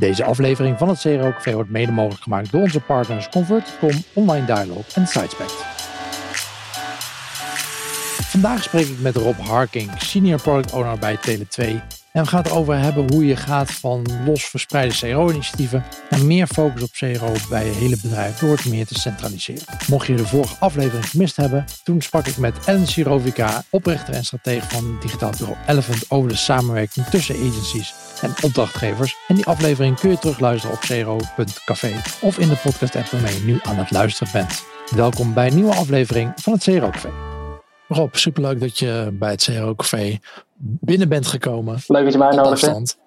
Deze aflevering van het CRO Café wordt mede mogelijk gemaakt door onze partners Convert.com, Online Dialog en Sidespect. Vandaag spreek ik met Rob Harking, Senior Product Owner bij Tele2. En we gaan het over hebben hoe je gaat van los verspreide CRO-initiatieven naar meer focus op CRO bij je hele bedrijf door het meer te centraliseren. Mocht je de vorige aflevering gemist hebben, toen sprak ik met Ellen Sirovica, oprichter en stratege van digitaal bureau Elephant over de samenwerking tussen agencies en opdrachtgevers. En die aflevering kun je terugluisteren op cro.café of in de podcast app waarmee je nu aan het luisteren bent. Welkom bij een nieuwe aflevering van het CRO Café. Rob, superleuk dat je bij het CRO Café binnen bent gekomen. Leuk dat je mij uitnodigt.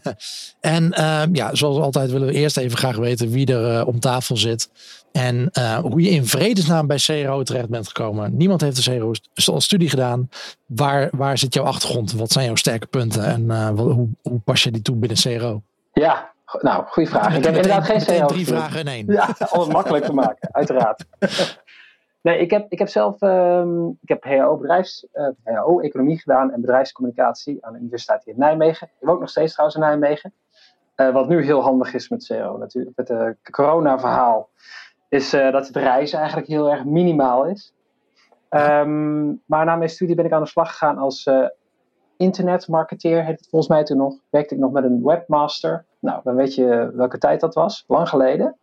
en uh, ja, zoals altijd willen we eerst even graag weten wie er uh, om tafel zit. En uh, hoe je in vredesnaam bij CRO terecht bent gekomen. Niemand heeft een CRO-studie gedaan. Waar, waar zit jouw achtergrond? Wat zijn jouw sterke punten? En uh, hoe, hoe pas je die toe binnen CRO? Ja, nou, goede vraag. Ik heb inderdaad geen CRO. Drie vragen in één. Ja, om het makkelijk te maken, uiteraard. Nee, ik heb, ik heb zelf um, ik heb HAO, bedrijfs, HAO economie gedaan en bedrijfscommunicatie aan de Universiteit in Nijmegen. Ik woon nog steeds trouwens in Nijmegen. Uh, wat nu heel handig is met CO natuurlijk. Met het corona-verhaal is dat het reizen eigenlijk heel erg minimaal is. Um, maar na mijn studie ben ik aan de slag gegaan als internetmarketeer, heet het volgens mij toen nog. Werkte ik nog met een webmaster. Nou, dan weet je welke tijd dat was. Lang geleden.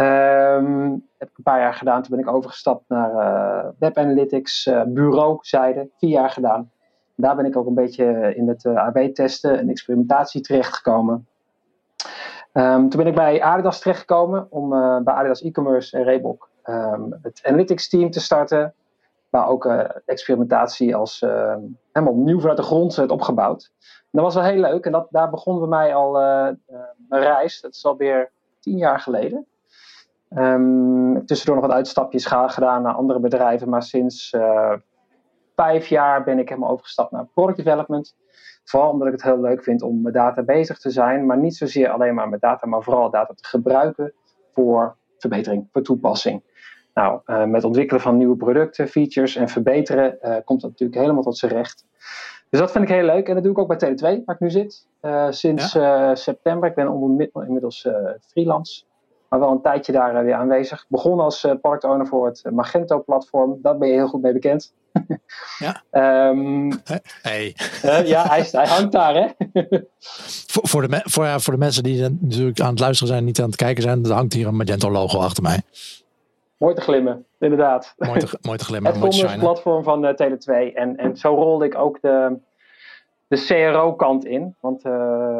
Um, heb ik een paar jaar gedaan. Toen ben ik overgestapt naar uh, Web Analytics uh, bureau, zijde. Vier jaar gedaan. Daar ben ik ook een beetje in het uh, AB-testen en experimentatie terechtgekomen. Um, toen ben ik bij Adidas terechtgekomen om bij Adidas e-commerce en Reebok um, het Analytics team te starten. Maar ook experimentatie als helemaal nieuw vanuit de grond werd opgebouwd. Dat was wel heel leuk en dat, daar begonnen we mij al mijn reis. Dat is alweer tien jaar geleden. Um, tussendoor nog wat uitstapjes gedaan naar andere bedrijven, maar sinds uh, vijf jaar ben ik helemaal overgestapt naar product development. Vooral omdat ik het heel leuk vind om met data bezig te zijn, maar niet zozeer alleen maar met data, maar vooral data te gebruiken voor verbetering, voor toepassing. Nou, uh, met ontwikkelen van nieuwe producten, features en verbeteren uh, komt dat natuurlijk helemaal tot zijn recht. Dus dat vind ik heel leuk en dat doe ik ook bij Tele2, waar ik nu zit. sinds ja. september. Ik ben inmiddels freelance maar wel een tijdje daar weer aanwezig. Begon als uh, product owner voor het Magento-platform. Daar ben je heel goed mee bekend. Ja. um, hey. Uh, ja, hij, hij, hangt daar, hè? voor, voor, de, voor, ja, voor de mensen die natuurlijk aan het luisteren zijn, niet aan het kijken zijn, er hangt hier een Magento-logo achter mij. Mooi te glimmen, inderdaad. Mooi te, mooi te glimmen. het commerce platform van uh, Tele2. En, en zo rolde ik ook de, de CRO-kant in. Want uh,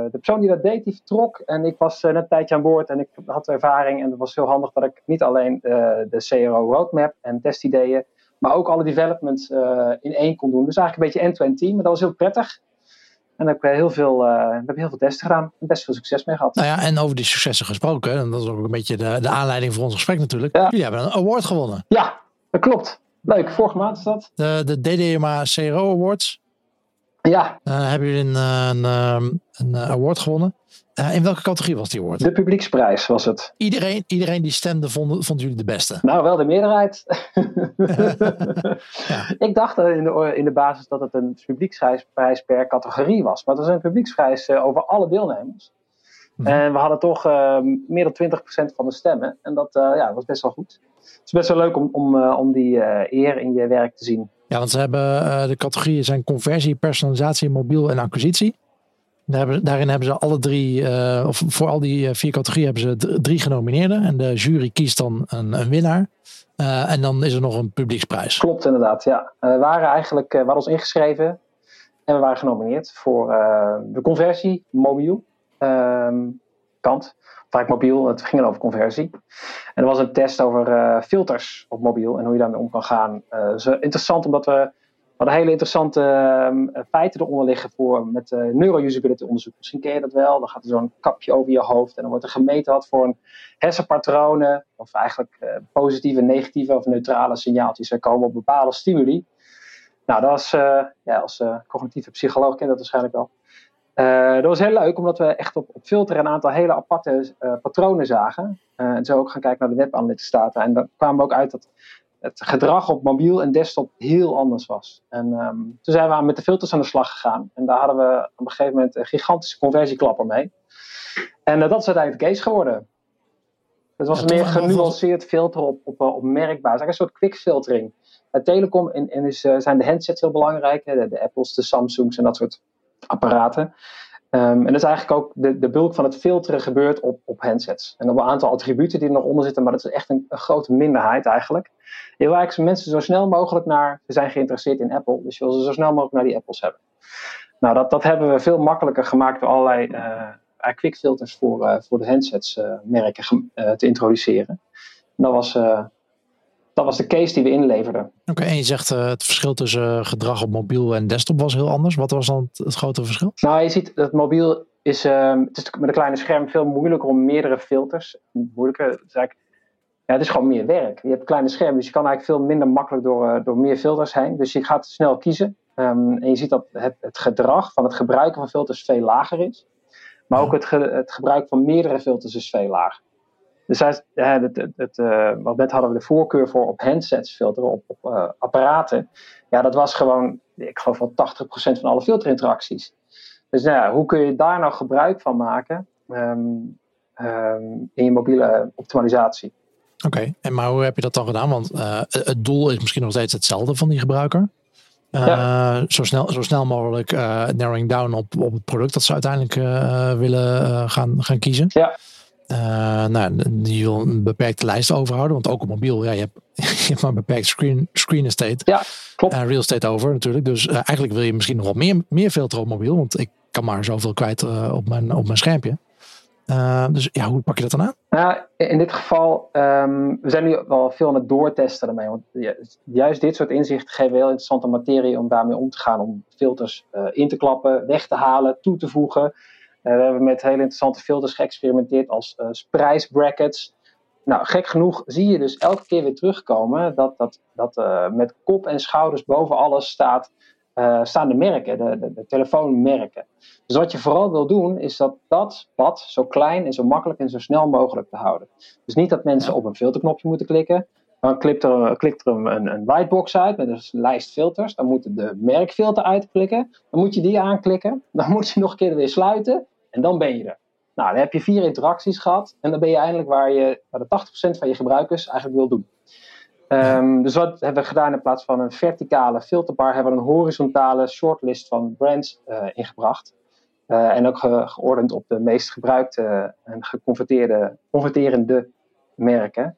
de persoon die dat deed, die vertrok. En ik was uh, net een tijdje aan boord en ik had ervaring. En het was heel handig dat ik niet alleen uh, de CRO-roadmap en testideeën, maar ook alle developments in één kon doen. Dus eigenlijk een beetje end-to-end team. Maar dat was heel prettig. En daar heb ik heel veel, we hebben heel veel testen gedaan. En best veel succes mee gehad. Nou ja, en over die successen gesproken. En dat is ook een beetje de, de aanleiding voor ons gesprek natuurlijk. Ja. Jullie hebben een award gewonnen. Ja, dat klopt. Leuk, vorige maand is dat. De, de DDMA CRO Awards. Ja. Uh, hebben jullie een, een, een, een award gewonnen. Uh, in welke categorie was die award? De publieksprijs was het. Iedereen, iedereen die stemde, vonden, vonden jullie de beste? Nou, wel de meerderheid. ja. Ik dacht in de, in de basis dat het een publieksprijs per categorie was. Maar het was een publieksprijs uh, over alle deelnemers. Mm. En we hadden toch uh, meer dan 20% van de stemmen. En dat ja, was best wel goed. Het is best wel leuk om, om, om die eer in je werk te zien. Ja, want ze hebben uh, de categorieën zijn conversie, personalisatie, mobiel en acquisitie. Daar hebben, daarin hebben ze alle drie, uh, of voor al die vier categorieën hebben ze drie genomineerden. En de jury kiest dan een, een winnaar. En dan is er nog een publieksprijs. Klopt inderdaad, ja. we waren eigenlijk, we ons ingeschreven en we waren genomineerd voor de conversie, mobiel ehm, kant vaak mobiel. Het ging over conversie. En er was een test over uh, filters op mobiel en hoe je daarmee om kan gaan. Uh, interessant omdat we, hadden hele interessante uh, feiten eronder liggen voor met uh, neuro-usability onderzoek. Misschien ken je dat wel. Dan gaat er zo'n kapje over je hoofd en dan wordt er gemeten wat voor een hersenpatronen, of eigenlijk positieve, negatieve of neutrale signaaltjes er komen op bepaalde stimuli. Nou, dat was, ja, als cognitieve psycholoog ken dat waarschijnlijk wel. Uh, dat was heel leuk, omdat we echt op, op filter een aantal hele aparte uh, patronen zagen. Uh, en zo ook gaan kijken naar de web-analytics data. En daar kwamen we ook uit dat het gedrag op mobiel en desktop heel anders was. En um, toen zijn we met de filters aan de slag gegaan. En daar hadden we op een gegeven moment een gigantische conversieklapper mee. En dat is uiteindelijk de case geworden. Het was meer genuanceerd filteren op, op, op merkbasis. Een soort quick filtering. Bij telecom en, en is, zijn de handsets heel belangrijk. De, de Apples, de Samsungs en dat soort apparaten. Ehm, en dat is eigenlijk ook de, de bulk van het filteren gebeurt op, op handsets. En op een aantal attributen die er nog onder zitten, maar dat is echt een, grote minderheid eigenlijk. Je wil eigenlijk mensen zo snel mogelijk naar, ze zijn geïnteresseerd in Apple, dus je wil ze zo snel mogelijk naar die Apples hebben. Nou, dat, dat hebben we veel makkelijker gemaakt door allerlei uh, quick filters voor, uh, voor de handsets uh, merken te introduceren. En dat was, dat was de case die we inleverden. Oké, en je zegt uh, het verschil tussen gedrag op mobiel en desktop was heel anders. Wat was dan het, grote verschil? Nou, je ziet dat mobiel is, uh, het is met een kleine scherm veel moeilijker om meerdere filters. Moeilijker, het is, eigenlijk, ja, het is gewoon meer werk. Je hebt een kleine scherm, dus je kan eigenlijk veel minder makkelijk door, uh, door meer filters heen. Dus je gaat snel kiezen. Um, en je ziet dat het, het, gedrag van het gebruiken van filters veel lager is. Maar ook het, ge, het gebruik van meerdere filters is veel lager. Dus hij, het, het, het, uh, want net hadden we de voorkeur voor op handsets filteren, op, op uh, apparaten. Ja, dat was gewoon, ik geloof wel 80% van alle filterinteracties. Dus nou ja, hoe kun je daar nou gebruik van maken um, um, in je mobiele optimalisatie? Oké, okay. en maar hoe heb je dat dan gedaan? Want uh, het doel is misschien nog steeds hetzelfde van die gebruiker. Ja. zo, snel, zo snel mogelijk narrowing down op, op het product dat ze uiteindelijk willen gaan, gaan kiezen. Ja. Uh, nou, je wil een beperkte lijst overhouden, want ook op mobiel, ja, je hebt, je hebt maar een beperkt screen, screen estate. Ja, klopt. Uh, real estate over natuurlijk. Dus uh, eigenlijk wil je misschien nog wel meer, meer filteren op mobiel, want ik kan maar zoveel kwijt op, mijn, op mijn schermpje. dus ja, hoe pak je dat dan aan? Nou, in dit geval, um, we zijn nu wel veel aan het doortesten ermee. Want juist dit soort inzichten geven heel interessante materie om daarmee om te gaan. Om filters in te klappen, weg te halen, toe te voegen. We hebben met hele interessante filters geëxperimenteerd als uh, prijsbrackets. Nou, gek genoeg zie je dus elke keer weer terugkomen dat, dat, dat uh, met kop en schouders boven alles staat, staan de merken, de, de, de, telefoonmerken. Dus wat je vooral wil doen, is dat dat pad zo klein en zo makkelijk en zo snel mogelijk te houden. Dus niet dat mensen op een filterknopje moeten klikken. Dan klikt er, klikt er een, een lightbox uit met een lijst filters. Dan moet de merkfilter uitklikken. Dan moet je die aanklikken. Dan moet je nog een keer weer sluiten. En dan ben je er. Nou, dan heb je vier interacties gehad. En dan ben je eindelijk waar, je, waar de 80% van je gebruikers eigenlijk wil doen. Um, dus wat hebben we gedaan in plaats van een verticale filterbar, hebben we een horizontale shortlist van brands uh, ingebracht. Uh, en ook ge geordend op de meest gebruikte en geconverteerde converterende merken.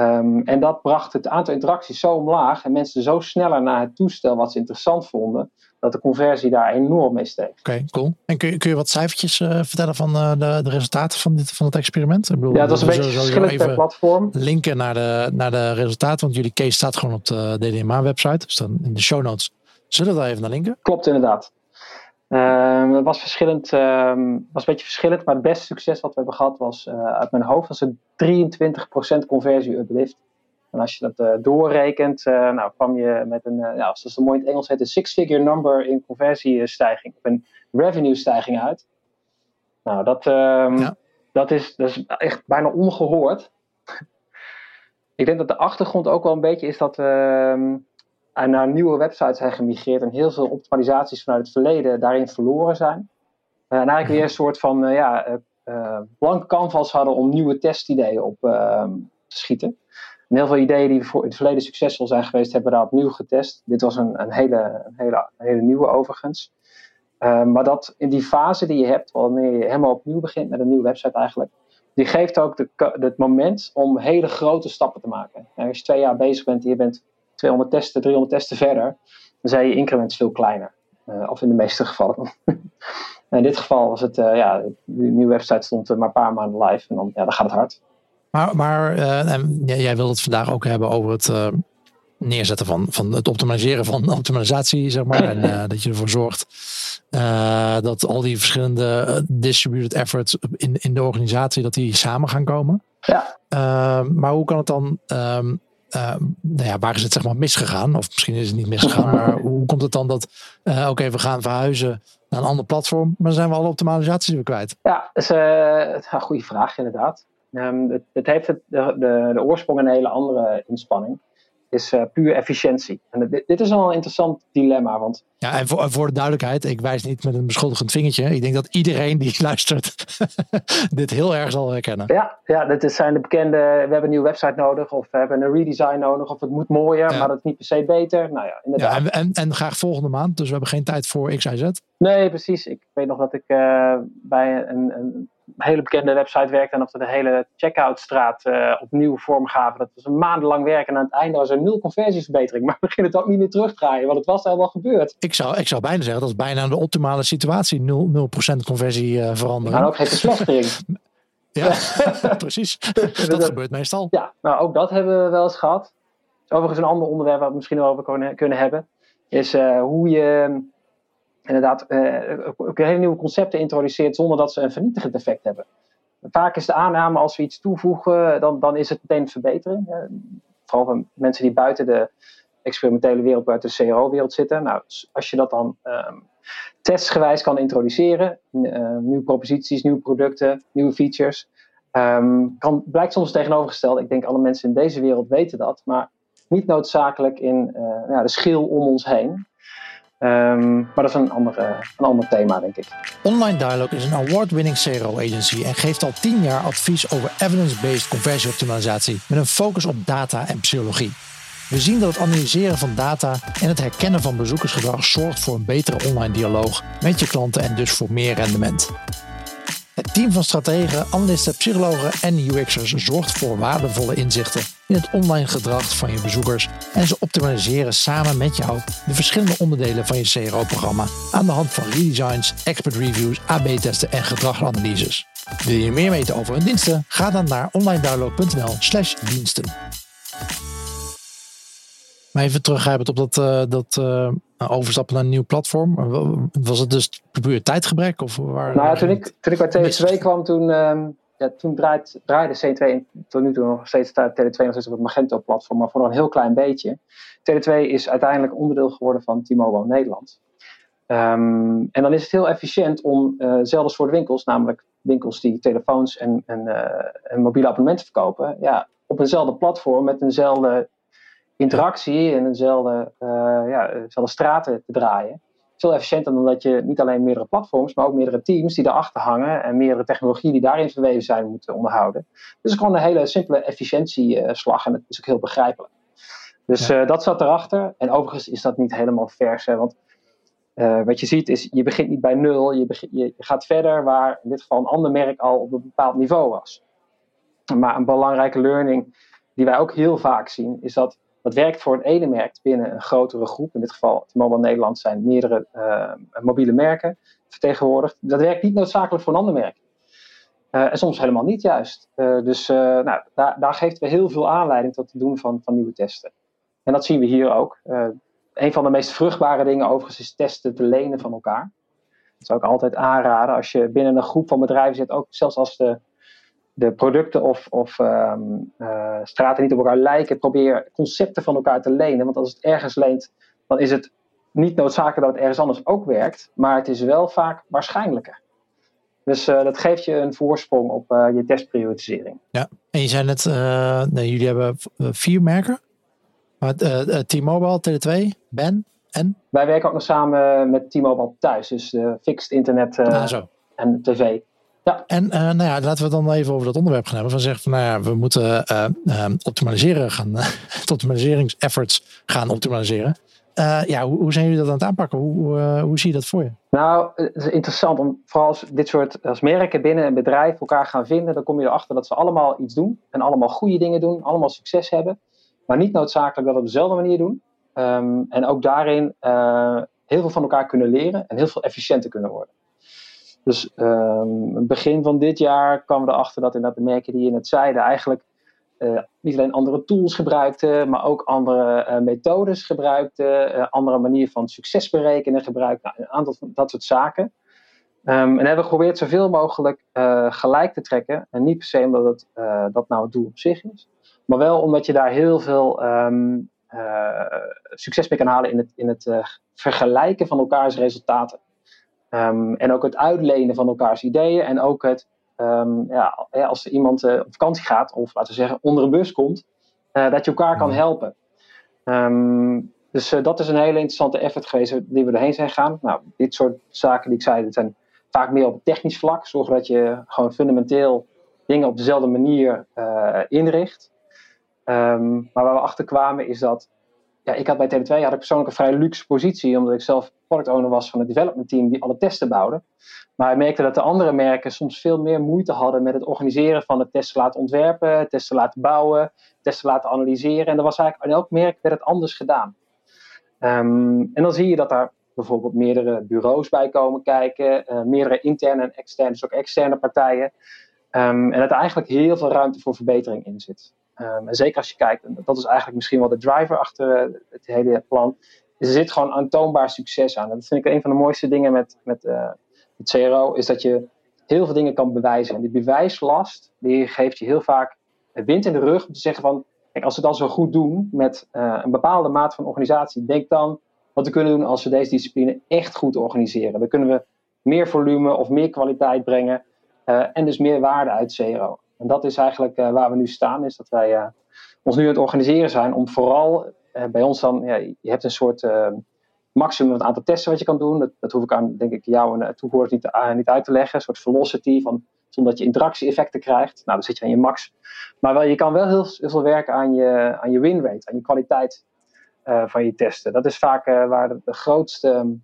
Um, en dat bracht het aantal interacties zo omlaag en mensen zo sneller naar het toestel wat ze interessant vonden, dat de conversie daar enorm mee steeg. Oké, okay, cool. En kun je, kun je wat cijfertjes uh, vertellen van uh, de, de, resultaten van, dit, van het experiment? Ik bedoel, ja, dat is een beetje verschillend per platform. Linken naar de, naar de resultaten, want jullie case staat gewoon op de DDMA-website. Dus dan in de show notes zullen we daar even naar linken. Klopt, inderdaad. Um, het was verschillend, um, was een beetje verschillend, maar het beste succes wat we hebben gehad was uh, uit mijn hoofd was een 23% conversie uplift. En als je dat uh, doorrekent, uh, nou kwam je met een, ja, zoals het mooi in het Engels heet, een six-figure number in conversiestijging, of een revenue stijging uit. Nou, dat, um, ja. dat, is, dat is echt bijna ongehoord. Ik denk dat de achtergrond ook wel een beetje is dat en naar nieuwe websites zijn gemigreerd en heel veel optimalisaties vanuit het verleden daarin verloren zijn. Uh, en eigenlijk weer een soort van uh, ja, uh, blank canvas hadden om nieuwe testideeën op ehm, te schieten. En heel veel ideeën die voor in het verleden succesvol zijn geweest, hebben we daar opnieuw getest. Dit was een, een, hele, hele, hele nieuwe overigens. maar dat in die fase die je hebt, wanneer je helemaal opnieuw begint met een nieuwe website eigenlijk, die geeft ook de, het moment om hele grote stappen te maken. En als je twee jaar bezig bent en je bent 200 testen, 300 testen verder, dan zijn je increments veel kleiner. Uh, of in de meeste gevallen. in dit geval was het, uh, ja, de nieuwe website stond maar een paar maanden live en dan, ja, dan gaat het hard. Maar, maar en jij wilde het vandaag ook hebben over het neerzetten van, van het optimaliseren van optimalisatie, zeg maar. en dat je ervoor zorgt dat al die verschillende distributed efforts in, in de organisatie, dat die samen gaan komen. Ja. maar hoe kan het dan um, uh, nou ja, waar is het zeg maar misgegaan? Of misschien is het niet misgegaan, maar hoe komt het dan dat, uh, oké, okay, we gaan verhuizen naar een ander platform, maar zijn we alle optimalisaties weer kwijt? Ja, dat is uh, een goede vraag inderdaad. Um, het, het, heeft het, de, de, de, oorsprong een hele andere inspanning. Is uh, puur efficiëntie. En dit, dit, is al een interessant dilemma. Want... Ja, en voor, voor de duidelijkheid, ik wijs niet met een beschuldigend vingertje. Ik denk dat iedereen die luistert dit heel erg zal herkennen. Ja, ja dit zijn de bekende, we hebben een nieuwe website nodig, of we hebben een redesign nodig, of het moet mooier, maar dat is niet per se beter. Nou ja, inderdaad. Ja, en, en, en, graag volgende maand, dus we hebben geen tijd voor X, Y, Z. Nee, precies. Ik weet nog dat ik uh, bij een, een hele bekende website werkte en of we de hele checkoutstraat uh, opnieuw vormgaven. Dat was een maandenlang werk en aan het einde was er nul conversieverbetering. Maar we gingen het ook niet meer terugdraaien, want het was helemaal gebeurd. Ik zou, ik zou bijna zeggen, dat is bijna de optimale situatie. 0%, 0 conversie uh, veranderen. En ook geen verslechtering. ja, precies. dat gebeurt meestal. Ja, nou ook dat hebben we wel eens gehad. Overigens een ander onderwerp waar we misschien wel over kunnen, kunnen hebben. Is uh, hoe je inderdaad ook hele nieuwe concepten introduceert zonder dat ze een vernietigend effect hebben. Vaak is de aanname als we iets toevoegen, dan, dan is het meteen een verbetering. Uh, vooral van mensen die buiten de experimentele wereld, buiten de CRO-wereld zitten. Nou, als je dat dan um, testgewijs kan introduceren, uh, nieuwe proposities, nieuwe producten, nieuwe features, um, kan, blijkt soms tegenovergesteld. Ik denk alle mensen in deze wereld weten dat, maar niet noodzakelijk in de schil om ons heen. Um, maar dat is een, andere, een ander thema, denk ik. Online Dialog is een award-winning CRO-agency en geeft al tien jaar advies over evidence-based conversieoptimalisatie met een focus op data en psychologie. We zien dat het analyseren van data en het herkennen van bezoekersgedrag zorgt voor een betere online dialoog met je klanten en dus voor meer rendement. Het team van strategen, analisten, psychologen en UX'ers zorgt voor waardevolle inzichten in het online gedrag van je bezoekers en ze optimaliseren samen met jou de verschillende onderdelen van je CRO-programma aan de hand van redesigns, expert reviews, AB-testen en gedragsanalyses. Wil je meer weten over hun diensten? Ga dan naar onlinedownload.nl/slash diensten. Maar even teruggrijpend op dat, uh, dat uh, overstappen naar een nieuw platform. Was het dus puur tijdgebrek? Of waar, nou ja, toen ik, toen ik bij Tele2 kwam, toen, um, toen draait, draaide C2 tot nu toe nog steeds Tele2 nog steeds op het Magento-platform, maar voor een heel klein beetje. Tele2 is uiteindelijk onderdeel geworden van T-Mobile Nederland. Um, en dan is het heel efficiënt om uh, zelfs voor de winkels, namelijk winkels die telefoons en, en, en mobiele abonnementen verkopen, ja, op eenzelfde platform met eenzelfde interactie en dezelfde, uh, ja, dezelfde straten te draaien. Veel efficiënter dan dat je niet alleen meerdere platforms, maar ook meerdere teams die daarachter hangen en meerdere technologieën die daarin verweven zijn moeten onderhouden. Dus het is gewoon een hele simpele efficiëntieslag en het is ook heel begrijpelijk. Dus ja. uh, dat zat erachter. En overigens is dat niet helemaal vers. Hè, want uh, wat je ziet is, je begint niet bij nul. Je, begint, je gaat verder waar in dit geval een ander merk al op een bepaald niveau was. Maar een belangrijke learning die wij ook heel vaak zien, is dat wat werkt voor een ene merk binnen een grotere groep, in dit geval T-Mobile Nederland zijn meerdere uh, mobiele merken vertegenwoordigd, dat werkt niet noodzakelijk voor een ander merk. Uh, en soms helemaal niet juist. Uh, dus nou, daar, daar geeft we heel veel aanleiding tot het doen van, van nieuwe testen. En dat zien we hier ook. een van de meest vruchtbare dingen overigens is testen te lenen van elkaar. Dat zou ik altijd aanraden als je binnen een groep van bedrijven zit, ook zelfs als de de producten of, of um, uh, straten niet op elkaar lijken, probeer concepten van elkaar te lenen. Want als het ergens leent, dan is het niet noodzakelijk dat het ergens anders ook werkt, maar het is wel vaak waarschijnlijker. Dus uh, dat geeft je een voorsprong op uh, je testprioritisering. Ja, en je zei net, nee, jullie hebben vier merken. Maar T-Mobile, Tele2, Ben en? Wij werken ook nog samen met T-Mobile thuis, dus fixed internet ah, en tv. Ja. En uh, nou ja, laten we dan even over dat onderwerp gaan hebben. Van zeggen van nou ja, we moeten uh, uh, optimaliseren gaan, optimaliseringsefforts gaan optimaliseren. ja, hoe, hoe, zijn jullie dat aan het aanpakken? Hoe, hoe zie je dat voor je? Nou, het is interessant om vooral als dit soort als merken binnen een bedrijf elkaar gaan vinden, dan kom je erachter dat ze allemaal iets doen en allemaal goede dingen doen, allemaal succes hebben, maar niet noodzakelijk dat op dezelfde manier doen. Um, en ook daarin heel veel van elkaar kunnen leren en heel veel efficiënter kunnen worden. Dus um, begin van dit jaar kwamen we erachter dat inderdaad de merken die in het zeiden eigenlijk uh, niet alleen andere tools gebruikten, maar ook andere uh, methodes gebruikten, uh, andere manier van succes berekenen gebruikten, een aantal van dat soort zaken. Um, en hebben we geprobeerd zoveel mogelijk gelijk te trekken. En niet per se omdat het, dat nou het doel op zich is, maar wel omdat je daar heel veel um, succes mee kan halen in het, in het vergelijken van elkaars resultaten. Um, en ook het uitlenen van elkaars ideeën en ook het, um, ja, als iemand uh, op vakantie gaat of laten we zeggen onder een bus komt, uh, dat je elkaar kan helpen. Ehm, dus dat is een hele interessante effort geweest die we erheen zijn gegaan. Nou, dit soort zaken die ik zei, dat zijn vaak meer op technisch vlak. Zorgen dat je gewoon fundamenteel dingen op dezelfde manier inricht. Ehm, maar waar we achter kwamen is dat ja, ik had bij Tele2 had ik persoonlijk een vrij luxe positie, omdat ik zelf product owner was van het development team die alle testen bouwde. Maar ik merkte dat de andere merken soms veel meer moeite hadden met het organiseren van het testen laten ontwerpen, testen laten bouwen, testen laten analyseren. En dat was eigenlijk aan elk merk werd het anders gedaan. Ehm, en dan zie je dat daar bijvoorbeeld meerdere bureaus bij komen kijken, uh, meerdere interne en externe, dus ook externe partijen. Um, en dat er eigenlijk heel veel ruimte voor verbetering in zit. Um, en zeker als je kijkt, en dat is eigenlijk misschien wel de driver achter eh, het hele plan, er zit gewoon aantoonbaar succes aan. En dat vind ik een van de mooiste dingen met, met uh, het CRO, is dat je heel veel dingen kan bewijzen. En die bewijslast, geeft je heel vaak wind in de rug om te zeggen van, kijk, als we al zo goed doen met uh, een bepaalde maat van organisatie, denk dan wat we kunnen doen als we deze discipline echt goed organiseren. Dan kunnen we meer volume of meer kwaliteit brengen en dus meer waarde uit CRO. En dat is eigenlijk uh, waar we nu staan, is dat wij uh, ons nu aan het organiseren zijn om vooral uh, bij ons dan, ja, je hebt een soort maximum het aantal testen wat je kan doen. Dat, dat hoef ik aan, denk ik, jou en toehoorders niet, niet uit te leggen. Een soort velocity, van, zonder dat je interactie-effecten krijgt. Nou, dan zit je aan je max. Maar wel, je kan wel heel, heel veel werken aan je, aan je win aan je kwaliteit van je testen. Dat is vaak waar de, de grootste,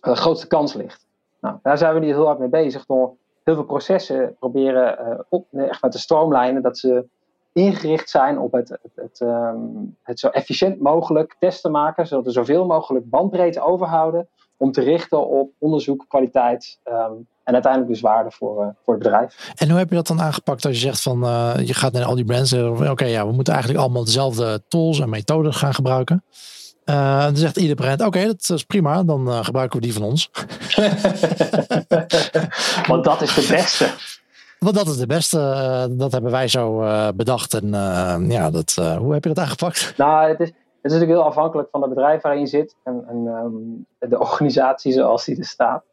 de grootste kans ligt. Nou, daar zijn we nu heel hard mee bezig door heel veel processen proberen uh, op, echt met te stroomlijnen, dat ze ingericht zijn op het, het, het, um, het, zo efficiënt mogelijk testen maken, zodat we zoveel mogelijk bandbreedte overhouden om te richten op onderzoek, kwaliteit um, en uiteindelijk dus waarde voor, uh, voor het bedrijf. En hoe heb je dat dan aangepakt als je zegt van uh, je gaat naar al die brands en oké ja, we moeten eigenlijk allemaal dezelfde tools en methoden gaan gebruiken. Uh, dan zegt ieder brand, oké, okay, dat is prima, dan gebruiken we die van ons. Want dat is de beste. Want dat is de beste, uh, dat hebben wij zo bedacht. En ja, dat, hoe heb je dat aangepakt? Nou, het is, het is natuurlijk heel afhankelijk van het bedrijf waarin je zit en, en um, de organisatie zoals die er staat.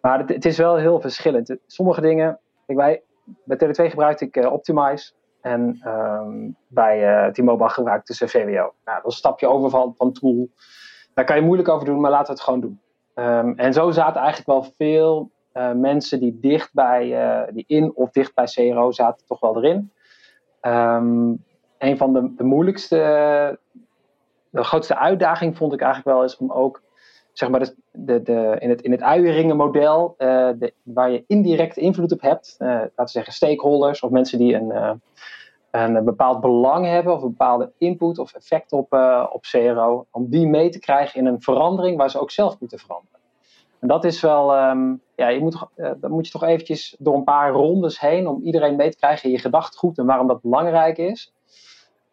Maar het, het, is wel heel verschillend. Sommige dingen, kijk, wij, bij Tele2 gebruikte ik Optimize. En um, bij uh, T-Mobile gebruikten ze VWO. Nou, dat is een stapje over van, van tool. Daar kan je moeilijk over doen, maar laten we het gewoon doen. Um, en zo zaten eigenlijk wel veel uh, mensen die dicht bij, uh, die in of dicht bij CRO zaten, toch wel erin. Um, een van de, de moeilijkste, de grootste uitdaging vond ik eigenlijk wel is om ook zeg maar, de, de, de, in het, in het uieringenmodel, de, waar je indirect invloed op hebt, laten we zeggen stakeholders of mensen die een, een bepaald belang hebben of een bepaalde input of effect op, op CRO, om die mee te krijgen in een verandering waar ze ook zelf moeten veranderen. Dat is wel, um, ja, je moet, dan moet je toch eventjes door een paar rondes heen om iedereen mee te krijgen in je gedachtegoed en waarom dat belangrijk is.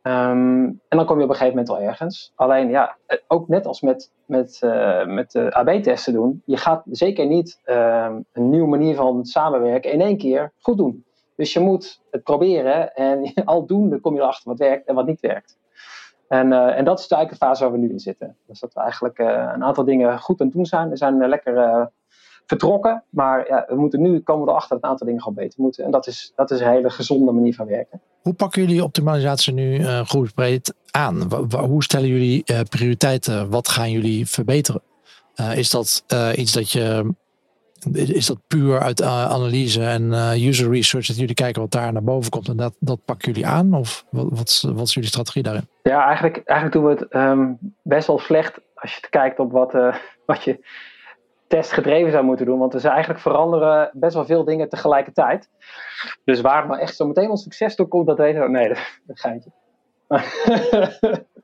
Um, en dan kom je op een gegeven moment al ergens. Alleen ja, ook net als met, met, uh, met de AB-testen doen, je gaat zeker niet uh, een nieuwe manier van samenwerken in één keer goed doen. Dus je moet het proberen en aldoende kom je erachter wat werkt en wat niet werkt. En, uh, en dat is eigenlijk de fase waar we nu in zitten. Dus dat we eigenlijk uh, een aantal dingen goed aan het doen zijn. We zijn lekker vertrokken, maar ja, we moeten nu komen we erachter dat een aantal dingen gewoon beter moeten. En dat is, dat is een hele gezonde manier van werken. Hoe pakken jullie optimalisatie nu uh, groepsbreed aan? Hoe stellen jullie prioriteiten? Wat gaan jullie verbeteren? Is dat iets dat je. Is dat puur uit analyse en user research dat jullie kijken wat daar naar boven komt en dat, dat pakken jullie aan? Of wat, wat, wat is jullie strategie daarin? Ja, eigenlijk, eigenlijk doen we het um, best wel slecht als je kijkt op wat, wat je testgedreven zou moeten doen. Want er zijn eigenlijk veranderen best wel veel dingen tegelijkertijd. Dus waar nou echt zo meteen ons succes door komt, dat weten we Nee, dat, dat geintje.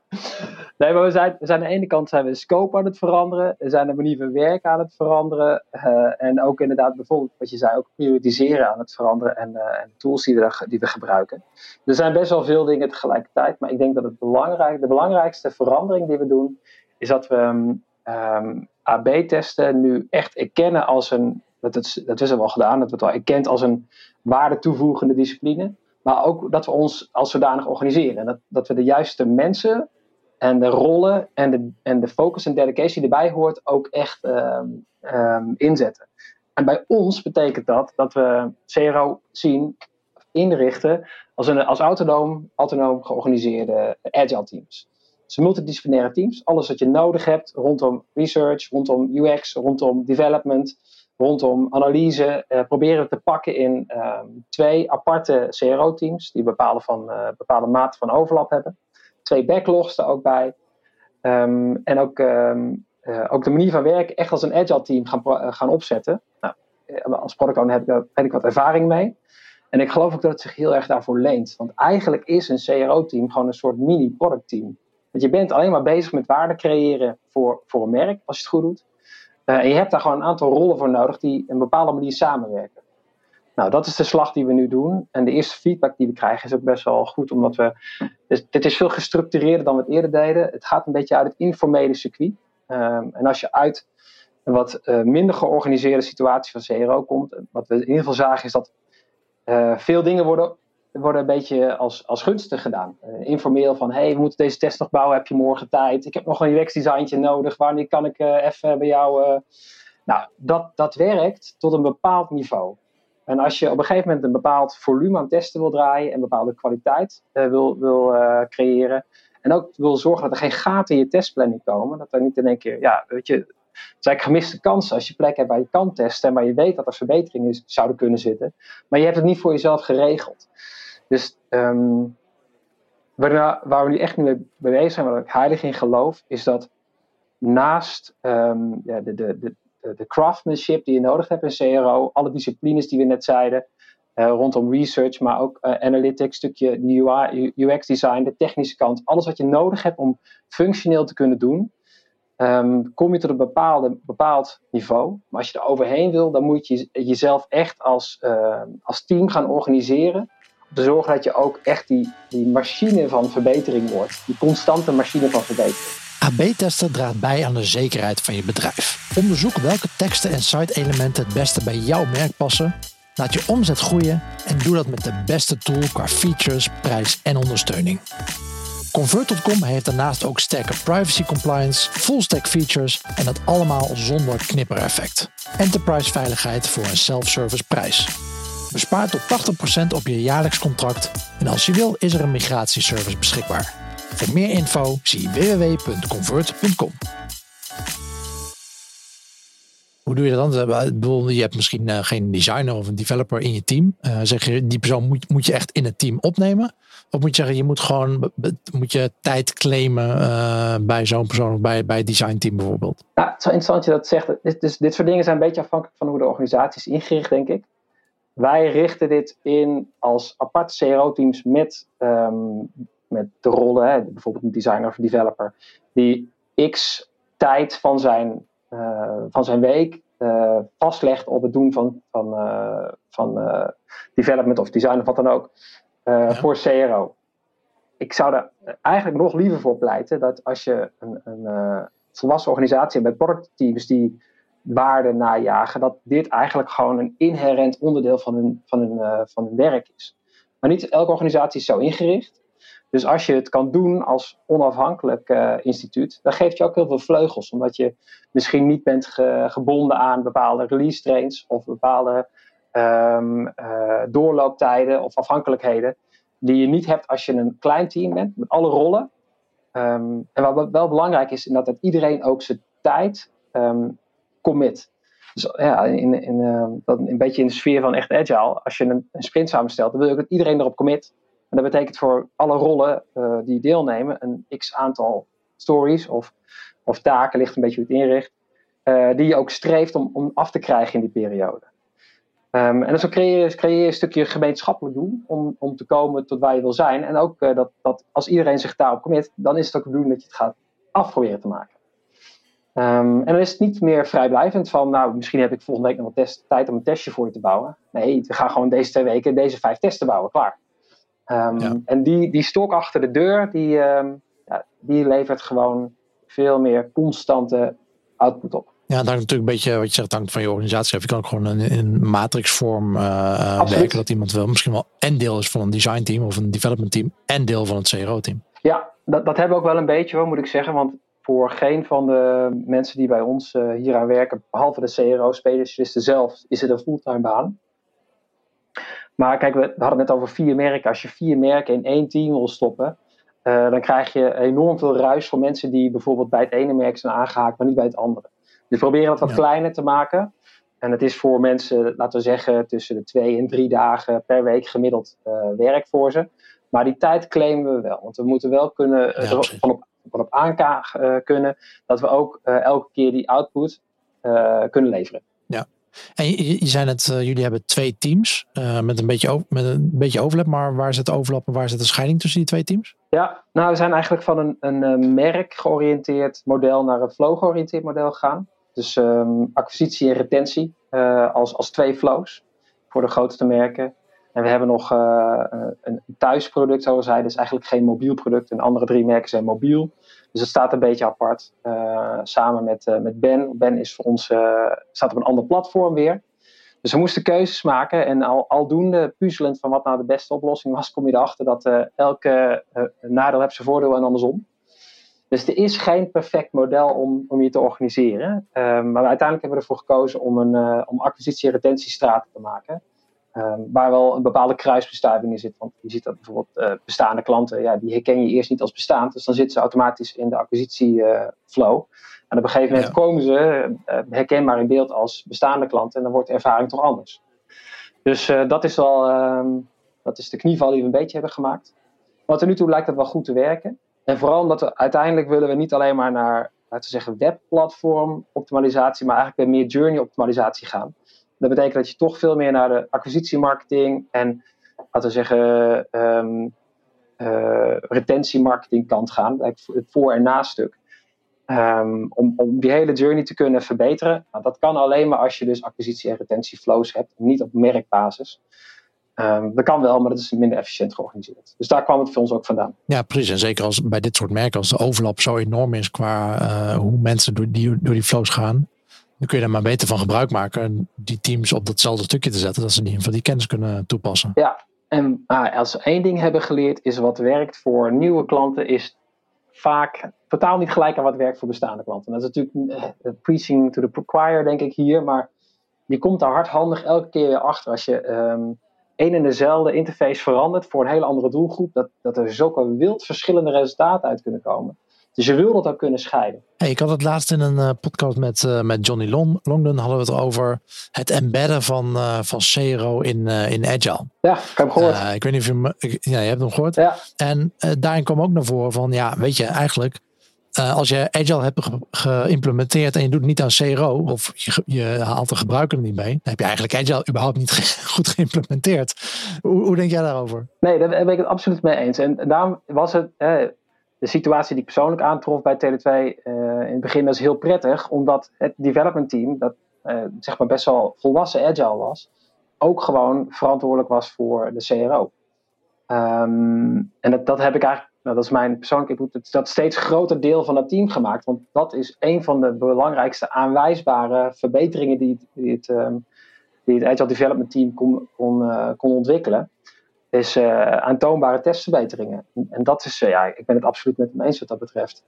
nee, maar we zijn, aan de ene kant zijn we scope aan het veranderen. We zijn de manier van werken aan het veranderen. Uh, en ook inderdaad bijvoorbeeld, wat je zei, ook prioritiseren aan het veranderen. En, uh, en tools die we, die we gebruiken. Er zijn best wel veel dingen tegelijkertijd. Maar ik denk dat het belangrijk, de belangrijkste verandering die we doen, is dat we um, um, AB-testen nu echt erkennen als een, dat, het, dat is er wel gedaan, dat we het wel erkend als een waarde toevoegende discipline. Maar ook dat we ons als zodanig organiseren. En dat, dat we de juiste mensen en de rollen en de, en de focus en dedication die erbij hoort ook echt um, um, inzetten. En bij ons betekent dat dat we CRO zien, inrichten als, een, als autonoom, autonoom georganiseerde agile teams. zijn multidisciplinaire teams. Alles wat je nodig hebt rondom research, rondom UX, rondom development, rondom analyse, uh, proberen we te pakken in ehm, twee aparte CRO-teams die bepaalde, van, uh, bepaalde mate van overlap hebben. Twee backlogs er ook bij. Ehm, en ook, ehm, eh, ook de manier van werken echt als een agile team gaan, gaan opzetten. Nou, als product owner heb ik, heb ik wat ervaring mee. En ik geloof ook dat het zich heel erg daarvoor leent. Want eigenlijk is een CRO-team gewoon een soort mini-product team. Want je bent alleen maar bezig met waarde creëren voor, voor een merk, als je het goed doet. En je hebt daar gewoon een aantal rollen voor nodig die een bepaalde manier samenwerken. Nou, dat is de slag die we nu doen. En de eerste feedback die we krijgen is ook best wel goed, omdat we. Dus dit is veel gestructureerder dan we het eerder deden. Het gaat een beetje uit het informele circuit. Um, en als je uit een wat uh, minder georganiseerde situatie van CRO komt, wat we in ieder geval zagen is dat uh, veel dingen worden worden een beetje als, als gunstig gedaan. Informeel van, hey, we moeten deze test nog bouwen, heb je morgen tijd? Ik heb nog een UX-designtje nodig, wanneer kan ik even bij jou... Nou, dat, dat werkt tot een bepaald niveau. En als je op een gegeven moment een bepaald volume aan testen wil draaien en bepaalde kwaliteit wil, wil creëren, en ook wil zorgen dat er geen gaten in je testplanning komen, dat er niet in één keer, ja, weet je, het zijn gemiste kansen als je plek hebt waar je kan testen, maar je weet dat er verbeteringen zouden kunnen zitten, maar je hebt het niet voor jezelf geregeld. Dus um, waar, waar, we nu echt mee bezig zijn, waar ik heilig in geloof, is dat naast um, ja, de, de, de, de craftsmanship die je nodig hebt in CRO, alle disciplines die we net zeiden, uh, rondom research, maar ook uh, analytics, stukje UI, UX design, de technische kant, alles wat je nodig hebt om functioneel te kunnen doen, um, kom je tot een bepaald niveau. Maar als je er overheen wil, dan moet je jezelf echt als, uh, als team gaan organiseren te zorgen dat je ook echt die, die machine van verbetering wordt. Die constante machine van verbetering. AB-testen draagt bij aan de zekerheid van je bedrijf. Onderzoek welke teksten en site-elementen het beste bij jouw merk passen. Laat je omzet groeien en doe dat met de beste tool qua features, prijs en ondersteuning. Convert.com heeft daarnaast ook sterke privacy compliance, full stack features en dat allemaal zonder knippereffect. Enterprise veiligheid voor een self-service prijs. Bespaar tot 80% op je jaarlijks contract en als je wil is er een migratieservice beschikbaar. Voor meer info zie www.convert.com. Hoe doe je dat dan? Bedoel, je hebt misschien uh, geen designer of een developer in je team. Uh, zeg je, die persoon moet, moet je echt in het team opnemen? Of moet je zeggen, je moet gewoon moet je tijd claimen bij zo'n persoon of bij, bij het designteam bijvoorbeeld? Nou, het is wel interessant dat je dat zegt. Dit, dus, dit soort dingen zijn een beetje afhankelijk van hoe de organisatie is ingericht, denk ik. Wij richten dit in als aparte CRO-teams met, um, met de rollen, hè, bijvoorbeeld een designer of developer, die x tijd van zijn, uh, van zijn week uh, vastlegt op het doen van, van, uh, van development of design of wat dan ook ja. voor CRO. Ik zou er eigenlijk nog liever voor pleiten dat als je een, een volwassen organisatie met productteams die waarde najagen, dat dit eigenlijk gewoon een inherent onderdeel van hun, van hun, van hun werk is. Maar niet elke organisatie is zo ingericht. Dus als je het kan doen als onafhankelijk uh, instituut, dan geeft je ook heel veel vleugels. Omdat je misschien niet bent ge gebonden aan bepaalde release trains of bepaalde um, doorlooptijden of afhankelijkheden. Die je niet hebt als je een klein team bent met alle rollen. Um, en wat wel belangrijk is, is dat iedereen ook zijn tijd um, commit. Dus ja, in, in, uh, dat een beetje in de sfeer van echt agile. Als je een, een, sprint samenstelt, dan wil je ook dat iedereen erop commit. En dat betekent voor alle rollen uh, die deelnemen een x aantal stories of, of taken, ligt een beetje hoe het inricht, uh, die je ook streeft om, om af te krijgen in die periode. Um, en dan creëer je, creëer je een stukje gemeenschappelijk doen om, om te komen tot waar je wil zijn. En ook dat, dat als iedereen zich daarop commit, dan is het ook de bedoeling dat je het gaat afproberen te maken. Um, en dan is het niet meer vrijblijvend van, nou, misschien heb ik volgende week nog wat test, tijd om een testje voor je te bouwen. Nee, we gaan gewoon deze twee weken deze vijf testen bouwen, klaar. Um, ja. En die, die stok achter de deur, die, um, ja, die levert gewoon veel meer constante output op. Ja, dat hangt natuurlijk een beetje, wat je zegt, hangt van je organisatie af. Je kan ook gewoon in, in matrixvorm uh, werken dat iemand wel misschien wel en deel is van een design team of een development team en deel van het CRO team. Ja, dat, dat hebben we ook wel een beetje hoor, moet ik zeggen. Want voor geen van de mensen die bij ons uh, hier aan werken, behalve de CRO-specialisten zelf, is het een fulltime baan. Maar kijk, we, hadden het net over vier merken. Als je vier merken in één team wil stoppen, dan krijg je enorm veel ruis van mensen die bijvoorbeeld bij het ene merk zijn aangehaakt, maar niet bij het andere. Dus we proberen dat wat kleiner te maken. En het is voor mensen, laten we zeggen, tussen de twee en drie dagen per week gemiddeld werk voor ze. Maar die tijd claimen we wel. Want we moeten wel kunnen, ja, van op, van op aankaag kunnen, dat we ook elke keer die output kunnen leveren. En je, net, jullie hebben twee teams uh, met, een beetje met een beetje overlap, maar waar zit de overlap en waar zit de scheiding tussen die twee teams? Ja, nou we zijn eigenlijk van een, een merk georiënteerd model naar een flow georiënteerd model gegaan. Dus um, acquisitie en retentie als, als twee flows voor de grootste merken. En we hebben nog uh, een thuisproduct, zoals zij, dus eigenlijk geen mobiel product. En andere drie merken zijn mobiel. Dus het staat een beetje apart. Uh, samen met, met Ben. Ben is voor ons, staat op een ander platform weer. Dus we moesten keuzes maken. En al, aldoende puzzelend van wat nou de beste oplossing was, kom je erachter dat elke nadeel heeft zijn voordeel en andersom. Dus er is geen perfect model om, om je te organiseren. maar uiteindelijk hebben we ervoor gekozen om een om acquisitie- en retentiestraten te maken. Um, waar wel een bepaalde kruisbestuiving in zit. Want je ziet dat bijvoorbeeld uh, bestaande klanten, ja, die herken je eerst niet als bestaand. Dus dan zitten ze automatisch in de acquisitieflow. Uh, en op een gegeven moment ja. komen ze uh, herkenbaar in beeld als bestaande klanten. En dan wordt de ervaring toch anders. Dus dat is wel um, dat is de knieval die we een beetje hebben gemaakt. Maar tot nu toe lijkt dat wel goed te werken. En vooral omdat we uiteindelijk willen we niet alleen maar naar, laten we zeggen, webplatform optimalisatie, maar eigenlijk weer meer journey optimalisatie gaan. Dat betekent dat je toch veel meer naar de acquisitiemarketing en, laten we zeggen, um, uh, retentiemarketing kant gaan. Het voor- en nastuk. Um, om, om die hele journey te kunnen verbeteren. Nou, dat kan alleen maar als je dus acquisitie- en retentieflows hebt, niet op merkbasis. Um, dat kan wel, maar dat is minder efficiënt georganiseerd. Dus daar kwam het voor ons ook vandaan. Ja, precies. En zeker als bij dit soort merken, als de overlap zo enorm is qua uh, hoe mensen door die, door die flows gaan, dan kun je er maar beter van gebruik maken en die teams op datzelfde stukje te zetten, dat ze die, van die kennis kunnen toepassen. Ja, en ah, als we één ding hebben geleerd, is wat werkt voor nieuwe klanten, is vaak totaal niet gelijk aan wat werkt voor bestaande klanten. Dat is natuurlijk uh, preaching to the choir, denk ik hier, maar je komt daar hardhandig elke keer weer achter als je um, één en dezelfde interface verandert voor een hele andere doelgroep, dat, dat er zulke wild verschillende resultaten uit kunnen komen. Dus je wil dat ook kunnen scheiden. Hey, ik had het laatst in een uh, podcast met, uh, met Johnny Long, Longden hadden we het over het embedden van, uh, van CRO in, in Agile. Ja, ik heb hem gehoord. ik weet niet of je hem, ik, ja, je hebt hem gehoord. Ja. En daarin kwam ook naar voren van, ja, weet je, eigenlijk als je Agile hebt ge geïmplementeerd en je doet het niet aan CRO of je, je, haalt de gebruiker er niet mee, dan heb je eigenlijk Agile überhaupt niet ge goed geïmplementeerd. Hoe, hoe, denk jij daarover? Nee, daar ben ik het absoluut mee eens. En daarom was het, de situatie die ik persoonlijk aantrof bij Tele2 uh, in het begin was heel prettig, omdat het development team, dat uh, zeg maar best wel volwassen agile was, ook gewoon verantwoordelijk was voor de CRO. Um, en dat, dat heb ik eigenlijk, nou, dat is mijn persoonlijke input, dat steeds groter deel van het team gemaakt. Want dat is een van de belangrijkste aanwijsbare verbeteringen die, die, het, um, die het agile development team kon, kon, uh, kon ontwikkelen is uh, aantoonbare testverbeteringen. En dat is, uh, ja, ik ben het absoluut met hem eens wat dat betreft.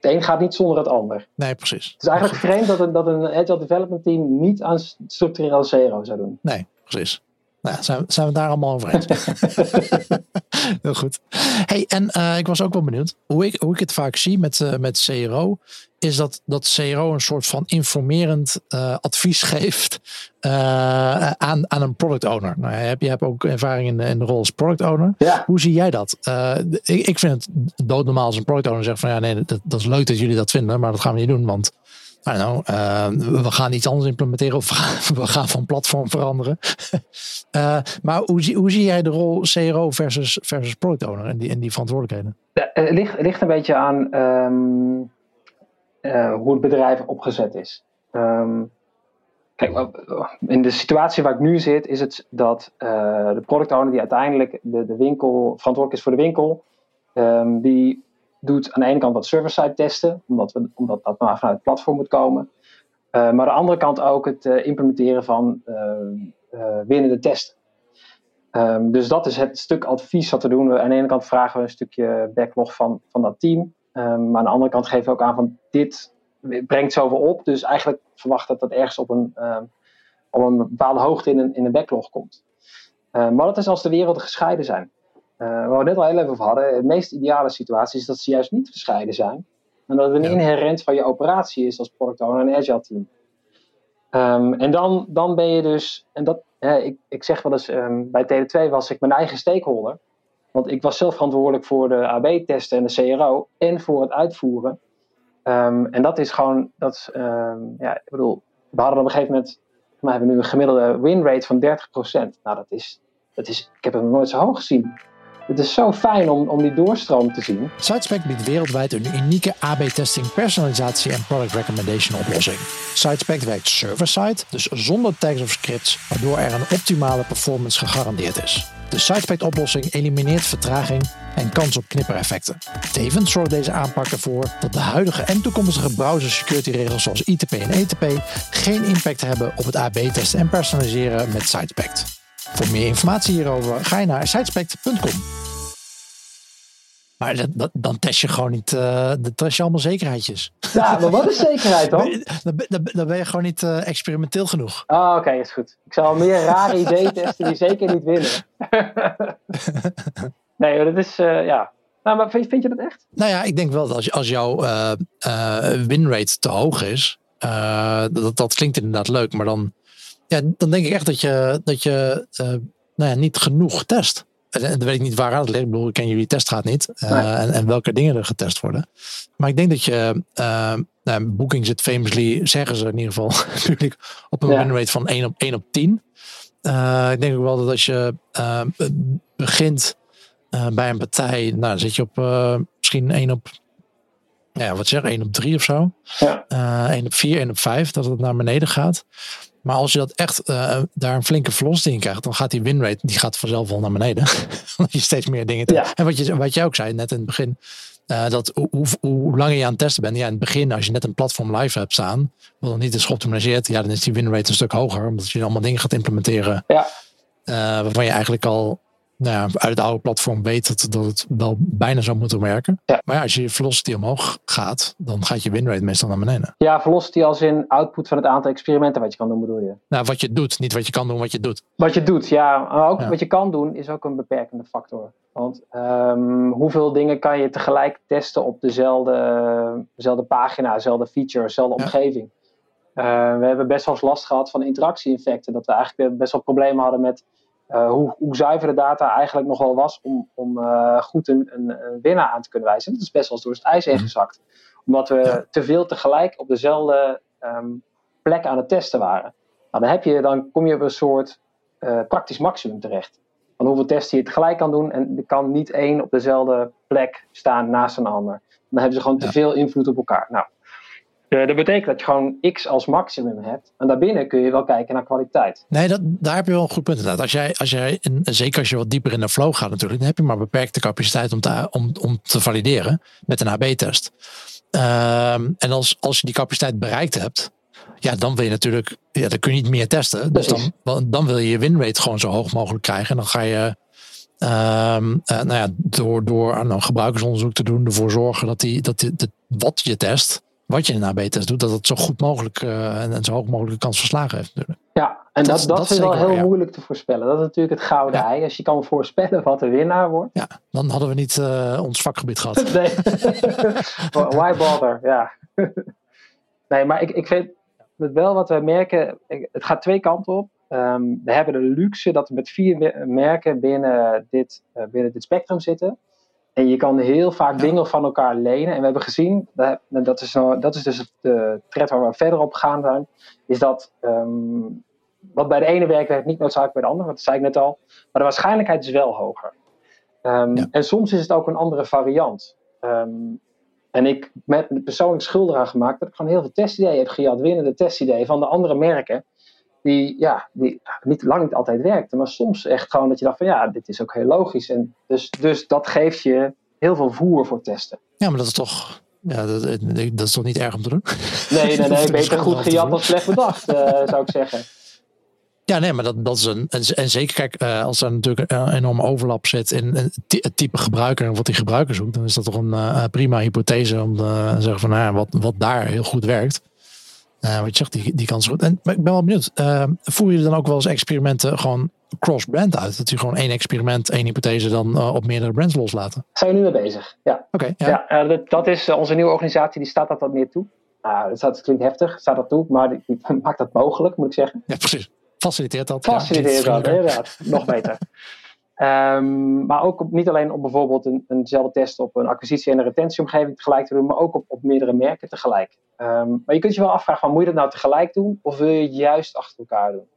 Het een gaat niet zonder het ander. Nee, precies. Het is eigenlijk vreemd dat een, dat een agile development team niet aan structureel zero zou doen. Nee, precies. Nou, zijn, zijn we daar allemaal over eens? Heel goed. Hey, en uh, ik was ook wel benieuwd. Hoe ik, hoe ik het vaak zie met, uh, met CRO, is dat, dat CRO een soort van informerend uh, advies geeft aan, aan een product owner. Nou, je, hebt, je hebt ook ervaring in de, in de rol als product owner. Ja. Hoe zie jij dat? ik, ik vind het doodnormaal als een product owner zegt van ja, nee, dat, dat is leuk dat jullie dat vinden, maar dat gaan we niet doen, want I know, uh, we gaan iets anders implementeren of we gaan van platform veranderen. uh, maar hoe zie, hoe zie jij de rol CRO versus, versus product owner en die, en die verantwoordelijkheden? Ja, het, ligt, ligt een beetje aan um, uh, hoe het bedrijf opgezet is. Um, kijk, in de situatie waar ik nu zit, is het dat de product owner die uiteindelijk de, de winkel verantwoordelijk is voor de winkel, um, die doet aan de ene kant wat server-side testen, omdat, we, omdat dat maar vanuit het platform moet komen. Uh, maar aan de andere kant ook het uh, implementeren van uh, winnende testen. Um, dus dat is het stuk advies wat we doen. Aan de ene kant vragen we een stukje backlog van, van dat team. Um, maar aan de andere kant geven we ook aan van dit brengt zoveel op. Dus eigenlijk verwacht dat dat ergens op een, um, op een bepaalde hoogte in een, in een backlog komt. maar dat is als de werelden gescheiden zijn. Uh, waar we net al heel even over hadden, de meest ideale situatie is dat ze juist niet gescheiden zijn. En dat het een inherent van je operatie is als product owner en agile team. Um, en dan, dan ben je dus, en dat, ik, ik zeg wel eens, um, bij TD2 was ik mijn eigen stakeholder. Want ik was zelf verantwoordelijk voor de AB-testen en de CRO en voor het uitvoeren. Um, en dat is gewoon, dat is, ja, ik bedoel, we hadden op een gegeven moment, we hebben nu een gemiddelde win rate van 30%. Nou, dat is, dat is, ik heb hem nooit zo hoog gezien. Het is zo fijn om, om die doorstroom te zien. SiteSpec biedt wereldwijd een unieke AB-testing, personalisatie en product recommendation oplossing. SiteSpec werkt server-side, dus zonder tags of scripts, waardoor er een optimale performance gegarandeerd is. De SiteSpec oplossing elimineert vertraging en kans op knippereffecten. Tevens zorgt deze aanpak ervoor dat de huidige en toekomstige browser security regels zoals ITP en ETP geen impact hebben op het AB-testen en personaliseren met SiteSpec. Voor meer informatie hierover ga je naar sitespect.com. Maar dat, dan test je gewoon niet, uh, dan test je allemaal zekerheidjes. Ja, maar wat is zekerheid dan? Dan, dan, ben je gewoon niet uh, experimenteel genoeg. Ah, oké, is goed. Ik zal meer rare ideeën testen die zeker niet winnen. nee, dat is, uh, ja. Nou, maar vind, vind, je dat echt? Nou ja, ik denk wel dat als, als jouw winrate te hoog is, dat, dat klinkt inderdaad leuk, maar dan ja, dan denk ik echt dat je, dat je uh, nou ja, niet genoeg test. En, dan weet ik niet waar aan het ligt. Ik bedoel, ik ken jullie teststraat niet. Uh, en, en, welke dingen er getest worden. Maar ik denk dat je... Uh, nou, Booking zit famously, zeggen ze in ieder geval publiek, op een ja. win rate van 1 op, 1 op 10. ik denk ook wel dat als je begint bij een partij, nou dan zit je op misschien 1 op ja, wat zeg, 1 op 3 of zo. Ja. 1 op 4, 1 op 5, dat het naar beneden gaat. Maar als je dat echt uh, daar een flinke velocity in krijgt, dan gaat die winrate die gaat vanzelf wel naar beneden. Want je steeds meer dingen. Ja. En wat je, wat je ook zei net in het begin, uh, dat hoe, hoe, hoe, langer je aan het testen bent, ja, in het begin, als je net een platform live hebt staan, wat nog niet is geoptimaliseerd, ja, dan is die winrate een stuk hoger, omdat je allemaal dingen gaat implementeren. Ja. Uh, waarvan je eigenlijk al nou ja, uit het oude platform weet dat, dat het wel bijna zou moeten werken. Ja. Maar ja, als je velocity omhoog gaat, dan gaat je winrate meestal naar beneden. Ja, velocity als in output van het aantal experimenten wat je kan doen, bedoel je? Nou, wat je doet, niet wat je kan doen, wat je doet. Wat je doet, ja. Maar ook wat je kan doen is ook een beperkende factor. Want um, hoeveel dingen kan je tegelijk testen op dezelfde, dezelfde pagina, dezelfde feature, dezelfde omgeving? Uh, we hebben best wel eens last gehad van interactie-infecten. Dat we eigenlijk best wel problemen hadden met uh, hoe, hoe zuiver de data eigenlijk nog wel was om, om uh, goed een, een, een, winnaar aan te kunnen wijzen. Dat is best wel eens door het ijs heen mhm. gezakt. Omdat we ja. te veel tegelijk op dezelfde um, plek aan het testen waren. Nou, dan, heb je, dan kom je op een soort uh, praktisch maximum terecht. Van hoeveel testen je tegelijk kan doen. En er kan niet één op dezelfde plek staan naast een ander. Dan hebben ze gewoon ja. te veel invloed op elkaar. Nou, dat betekent dat je gewoon x als maximum hebt. En daarbinnen kun je wel kijken naar kwaliteit. Nee, dat, daar heb je wel een goed punt inderdaad. Als jij, als jij en zeker als je wat dieper in de flow gaat natuurlijk, dan heb je maar beperkte capaciteit om te, om, om te valideren met een AB-test. Um, en als, als je die capaciteit bereikt hebt, ja, dan wil je natuurlijk, ja, dan kun je niet meer testen. Dus dan, dan wil je je winrate gewoon zo hoog mogelijk krijgen. En dan ga je Um, uh, nou ja, door, door nou, gebruikersonderzoek te doen, ervoor zorgen dat, die, dat die, de, wat je test, wat je in AB-test doet, dat het zo goed mogelijk uh, en, en, zo hoog mogelijke kans verslagen heeft. Natuurlijk. Ja, en dat, dat, dat, is wel heel moeilijk te voorspellen. Dat is natuurlijk het gouden ja. ei. Als je kan voorspellen wat de winnaar wordt. Ja, dan hadden we niet uh, ons vakgebied gehad. nee. Why bother? Ja. nee, maar ik, ik vind het wel wat we merken. Het gaat twee kanten op. Um, we hebben de luxe dat we met vier merken binnen dit, uh, binnen dit spectrum zitten. En je kan heel vaak ja. dingen van elkaar lenen. En we hebben gezien, dat is, nou, dat is dus de thread waar we verder op gaan zijn, is dat um, wat bij de ene werkt, werkt niet noodzakelijk bij de andere. Dat zei ik net al. Maar de waarschijnlijkheid is wel hoger. Um, ja. En soms is het ook een andere variant. Um, en ik met persoonlijk schuldig aan gemaakt dat ik gewoon heel veel testideeën heb gehad, winnende testideeën van de andere merken die, ja, die niet, lang niet altijd werkte. Maar soms echt gewoon dat je dacht van ja, dit is ook heel logisch. En dus, dus dat geeft je heel veel voer voor testen. Ja, maar dat is toch, ja, dat, dat is toch niet erg om te doen? Nee, nee, nee. Beter goed gejat dan slecht bedacht, uh, zou ik zeggen. Ja, nee, maar dat, dat is een. En, zeker, kijk, uh, als er natuurlijk een enorme overlap zit in het type gebruiker en wat die gebruiker zoekt, dan is dat toch een uh, prima hypothese om te zeggen van nou ja, wat, wat daar heel goed werkt wat je zegt, die, die kans is goed. En, maar ik ben wel benieuwd, uh, voeren jullie dan ook wel eens experimenten gewoon cross-brand uit? Dat je gewoon één experiment, één hypothese dan op meerdere brands loslaten? Zijn we nu mee bezig, ja. Oké. ja, ja dat, dat, is onze nieuwe organisatie, die staat dat wat meer toe. Uh, dat, staat, klinkt heftig, staat dat toe, maar die, die, maakt dat mogelijk, moet ik zeggen. Ja, precies. Faciliteert dat. Faciliteert dat, inderdaad. Nog beter. Um, maar ook niet alleen om bijvoorbeeld een, eenzelfde test op een acquisitie- en een retentieomgeving tegelijk te doen, maar ook op, op meerdere merken tegelijk. Um, maar je kunt je wel afvragen, van, moet je dat nou tegelijk doen of wil je het juist achter elkaar doen?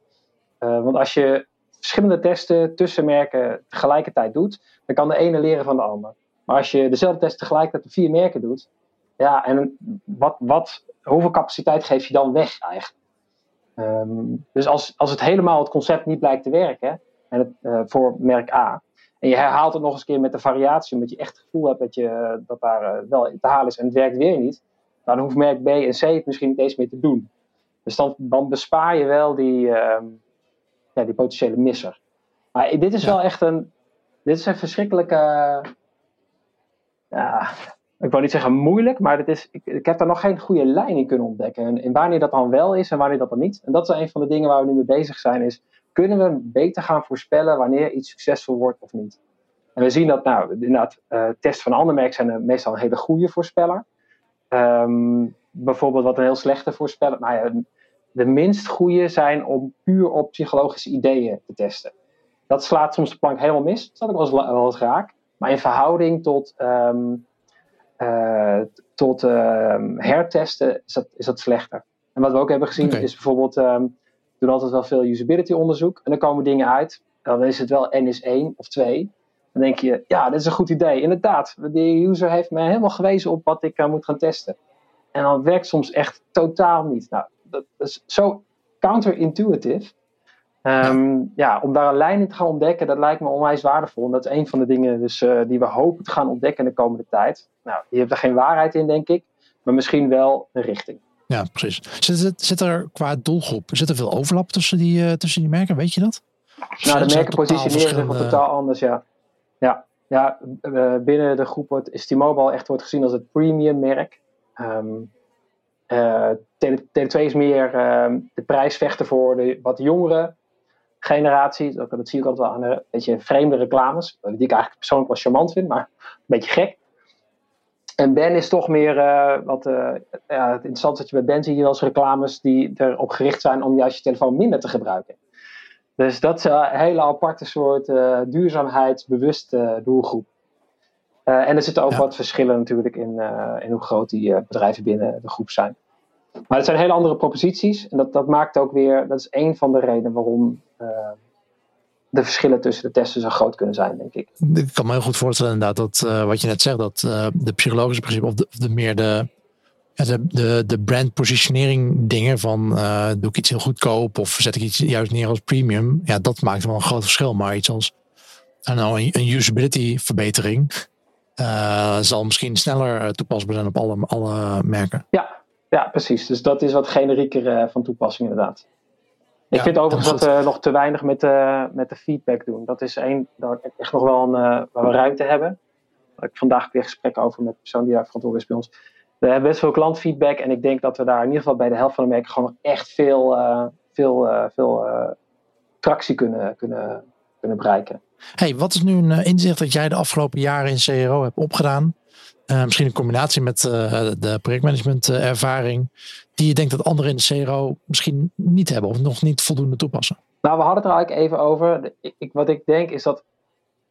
Uh, want als je verschillende testen tussen merken tegelijkertijd doet, dan kan de ene leren van de ander. Maar als je dezelfde test tegelijkertijd op vier merken doet, ja, en wat, wat, hoeveel capaciteit geef je dan weg eigenlijk? Um, dus als, als het helemaal het concept niet blijkt te werken, en uh, voor merk A, en je herhaalt het nog eens een keer met de variatie, omdat je echt het gevoel hebt dat, je, dat daar uh, wel te halen is en het werkt weer niet, dan hoeft merk B en C het misschien niet eens meer te doen. Dus dan, dan bespaar je wel die, uh, ja, die potentiële misser. Maar dit is ja. wel echt een, dit is een verschrikkelijke, ja, ik wou niet zeggen moeilijk, maar het is, ik, ik, heb daar nog geen goede lijn in kunnen ontdekken. En, en, wanneer dat dan wel is en wanneer dat dan niet. En dat is een van de dingen waar we nu mee bezig zijn, is kunnen we beter gaan voorspellen wanneer iets succesvol wordt of niet. En we zien dat, nou, inderdaad, uh, tests van andere merken zijn meestal een hele goede voorspeller. Um, bijvoorbeeld wat een heel slechte voorspeller, nou ja, de minst goede zijn om puur op psychologische ideeën te testen. Dat slaat soms de plank helemaal mis, dat is ook wel eens, wel eens raak. Maar in verhouding tot um, uh, tot uh, hertesten is dat, is dat slechter. En wat we ook hebben gezien okay. is bijvoorbeeld, um, doen altijd wel veel usability onderzoek en dan komen dingen uit, dan is het wel N is 1 of 2. Dan denk je, ja, dit is een goed idee. Inderdaad, de user heeft mij helemaal gewezen op wat ik uh, moet gaan testen. En dan werkt soms echt totaal niet. Nou, dat is zo counterintuitive. Um, ja, om daar een lijn in te gaan ontdekken, dat lijkt me onwijs waardevol. En dat is een van de dingen dus, uh, die we hopen te gaan ontdekken in de komende tijd. Nou, je hebt er geen waarheid in, denk ik, maar misschien wel een richting. Ja, precies. Zit, zit er qua doelgroep, zit er veel overlap tussen die, uh, tussen die merken? Weet je dat? Nou, de merken positioneren zich totaal anders, ja. Ja, ja uh, binnen de groep wordt, is T-Mobile echt wordt gezien als het premium merk. Um, uh, Tele, Tele2 is meer uh, de prijs vechten voor de wat jongere generatie. Dat, dat zie ik altijd wel aan een beetje vreemde reclames. Die ik eigenlijk persoonlijk wel charmant vind, maar een beetje gek. En Ben is toch meer uh, wat. Uh, ja, het interessante dat je bij Ben zie je wel eens reclames die erop gericht zijn om juist je telefoon minder te gebruiken. Dus dat is een hele aparte soort uh, duurzaamheidsbewuste doelgroep. en er zitten ook ja. wat verschillen natuurlijk in, in hoe groot die bedrijven binnen de groep zijn. Maar het zijn hele andere proposities. En dat, dat maakt ook weer, dat is een van de redenen waarom de verschillen tussen de testen zo groot kunnen zijn, denk ik. Ik kan me heel goed voorstellen inderdaad dat uh, wat je net zegt, dat uh, de psychologische principe of de, meer de, de, de, de brand positionering dingen van doe ik iets heel goedkoop of zet ik iets juist neer als premium. Ja, dat maakt wel een groot verschil. Maar iets als nou, een, een usability verbetering zal misschien sneller toepasbaar zijn op alle, alle merken. Ja, ja, precies. Dus dat is wat generieker van toepassing inderdaad. Ik ja, vind overigens dat we uh, nog te weinig met, uh, met de feedback doen. Dat is één, daar echt nog wel een, waar we ruimte hebben. Daar ik vandaag weer gesprek over met de persoon die daar verantwoordelijk is bij ons. We hebben best veel klantfeedback en ik denk dat we daar in ieder geval bij de helft van de merken gewoon nog echt veel, veel, veel tractie kunnen, kunnen, kunnen bereiken. Hey, wat is nu een inzicht dat jij de afgelopen jaren in CRO hebt opgedaan? Uh, misschien een combinatie met uh, de projectmanagement uh, ervaring. Die je denkt dat anderen in de CRO misschien niet hebben of nog niet voldoende toepassen. Nou, we hadden het er eigenlijk even over. Ik, wat ik denk is dat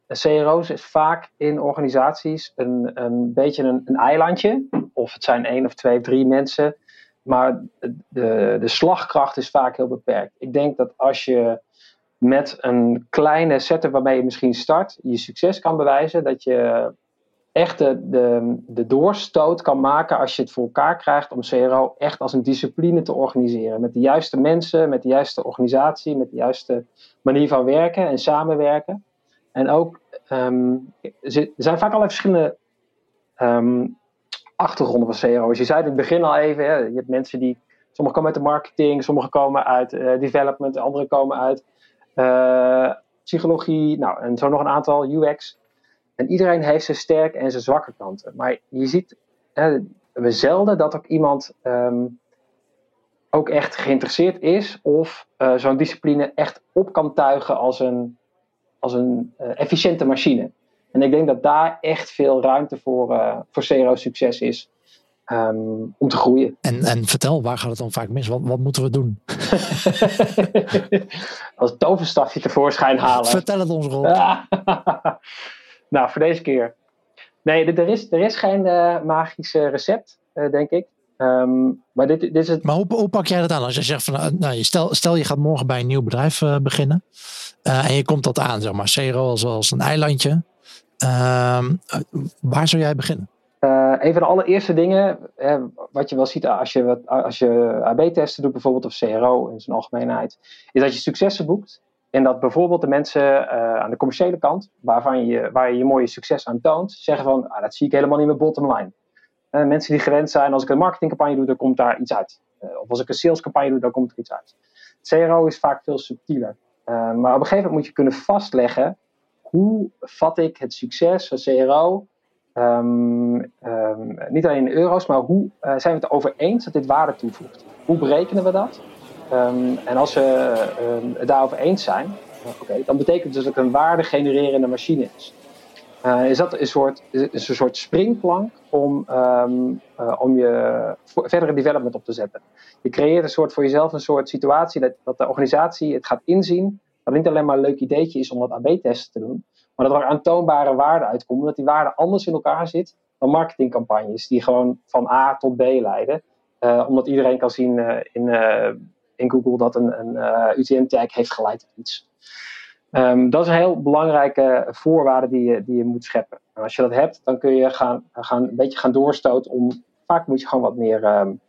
CRO's is vaak in organisaties een, een beetje een, een eilandje. Of het zijn één of twee of drie mensen. Maar de, de slagkracht is vaak heel beperkt. Ik denk dat als je met een kleine setup waarmee je misschien start, je succes kan bewijzen, dat je echt de, de, doorstoot kan maken als je het voor elkaar krijgt om CRO echt als een discipline te organiseren. Met de juiste mensen, met de juiste organisatie, met de juiste manier van werken en samenwerken. En ook, um, er zijn vaak allerlei verschillende um, achtergronden van CRO's. Je zei in het begin al even, hè, je hebt mensen die, sommigen komen uit de marketing, sommigen komen uit uh, development, anderen komen uit uh, psychologie, nou, en zo nog een aantal, UX. En iedereen heeft zijn sterke en zijn zwakke kanten. Maar je ziet hè, we zelden dat ook iemand um, ook echt geïnteresseerd is of uh, zo'n discipline echt op kan tuigen als een, als een uh, efficiënte machine. En ik denk dat daar echt veel ruimte voor, uh, voor CRO-succes is. Um, om te groeien. En, en vertel, waar gaat het dan vaak mis? Wat, wat moeten we doen? Als toverstafje tevoorschijn halen. Vertel het ons, Rob. nou, voor deze keer. Nee, er is, er is geen uh, magisch recept, uh, denk ik. Um, maar dit, dit is het... Maar hoe, hoe, pak jij dat aan? Als je zegt van, nou, stel, stel je gaat morgen bij een nieuw bedrijf uh, beginnen. en je komt dat aan, zeg maar, CRO als, als een eilandje. Ehm, waar zou jij beginnen? Een van de allereerste dingen, eh, wat je wel ziet als je, als je AB-testen doet, bijvoorbeeld, of CRO in zijn algemeenheid, is dat je successen boekt. En dat bijvoorbeeld de mensen uh, aan de commerciële kant, waarvan je, waar je je mooie succes aan toont, zeggen van, ah, dat zie ik helemaal niet met bottom line. mensen die gewend zijn, als ik een marketingcampagne doe, dan komt daar iets uit. of als ik een salescampagne doe, dan komt er iets uit. CRO is vaak veel subtieler. maar op een gegeven moment moet je kunnen vastleggen, hoe vat ik het succes van CRO Um, um, niet alleen in euro's, maar hoe uh, zijn we het erover eens dat dit waarde toevoegt? Hoe berekenen we dat? Um, en als we het daarover eens zijn, okay, dan betekent dus dat het een waarde genererende machine is. Uh, is dat een soort, is een soort springplank om, om je verdere development op te zetten? Je creëert een soort voor jezelf een soort situatie dat, dat de organisatie het gaat inzien dat het niet alleen maar een leuk ideetje is om wat AB-testen te doen, maar dat er aantoonbare waarde uitkomt. Dat die waarde anders in elkaar zit dan marketingcampagnes die gewoon van A tot B leiden. Omdat iedereen kan zien in, in Google dat een, een UTM-tag heeft geleid tot iets. Um, dat is een heel belangrijke voorwaarde die je, die je moet scheppen. En als je dat hebt, dan kun je gaan, gaan, een beetje gaan doorstoten om. Vaak moet je gewoon wat meer. Um,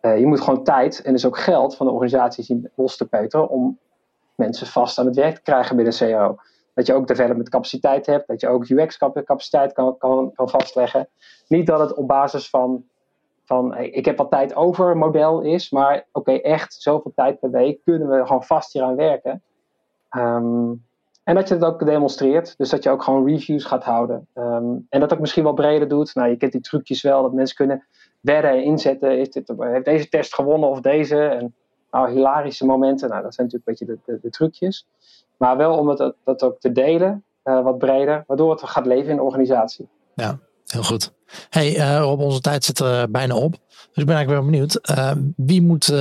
je moet gewoon tijd en dus ook geld van de organisaties zien los te peuteren om mensen vast aan het werk te krijgen binnen CO. Dat je ook development capaciteit hebt, dat je ook UX capaciteit kan, kan, kan vastleggen. Niet dat het op basis van, van ik heb wat tijd over model is, maar oké, echt zoveel tijd per week kunnen we gewoon vast hier aan werken. Um, en dat je het ook demonstreert, dus dat je ook gewoon reviews gaat houden. Um, en dat ook misschien wel breder doet. Nou, je kent die trucjes wel, dat mensen kunnen wedden en inzetten. Is dit, heeft deze test gewonnen of deze? En nou, hilarische momenten, nou, dat zijn natuurlijk een beetje de, de, trucjes. Maar wel om het, dat ook te delen, uh, wat breder, waardoor het gaat leven in de organisatie. Ja, heel goed. Hey, Rob, onze tijd zit er bijna op. Dus ik ben eigenlijk wel benieuwd. Uh, wie moet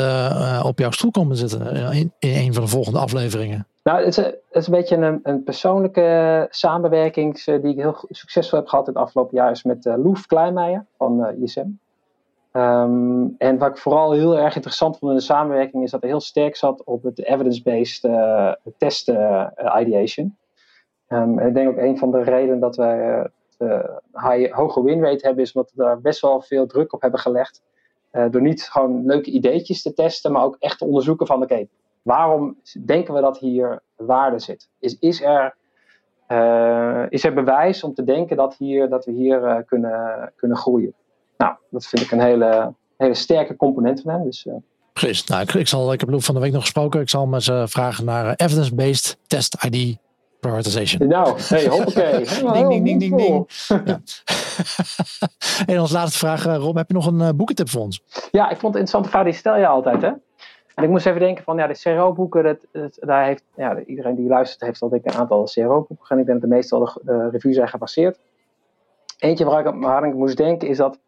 op jouw stoel komen zitten in, een van de volgende afleveringen? Nou, het is, een beetje een, een persoonlijke samenwerking die ik heel succesvol heb gehad het afgelopen jaar. Is met Loef Kleinmeijer van ISM. Um, en wat ik vooral heel erg interessant vond in de samenwerking is dat hij heel sterk zat op het evidence-based test ideation. Um, en ik denk ook een van de redenen dat wij high, hoge winrate hebben, is omdat we daar best wel veel druk op hebben gelegd. door niet gewoon leuke ideetjes te testen, maar ook echt te onderzoeken van oké, okay, waarom denken we dat hier waarde zit? Is, is, er, is er bewijs om te denken dat, hier, dat we hier kunnen, kunnen groeien? Nou, dat vind ik een hele, hele sterke component van hem. Dus. Nou, ik, ik, zal, ik heb van de week nog gesproken. Ik zal hem eens vragen naar evidence-based test ID prioritization. Nou, hey, hoppakee. ding, ding, ding, ding, ding. ja. en als laatste vraag, Rob, heb je nog een boekentip voor ons? Ja, ik vond het interessante vraag, die stel je altijd, hè? En ik moest even denken van, ja, de CRO-boeken, dat, dat, daar heeft, ja, iedereen die luistert heeft al denk ik een aantal CRO-boeken. En ik denk dat de meeste al de, de reviews zijn gebaseerd. Eentje waar ik, ik moest denken is dat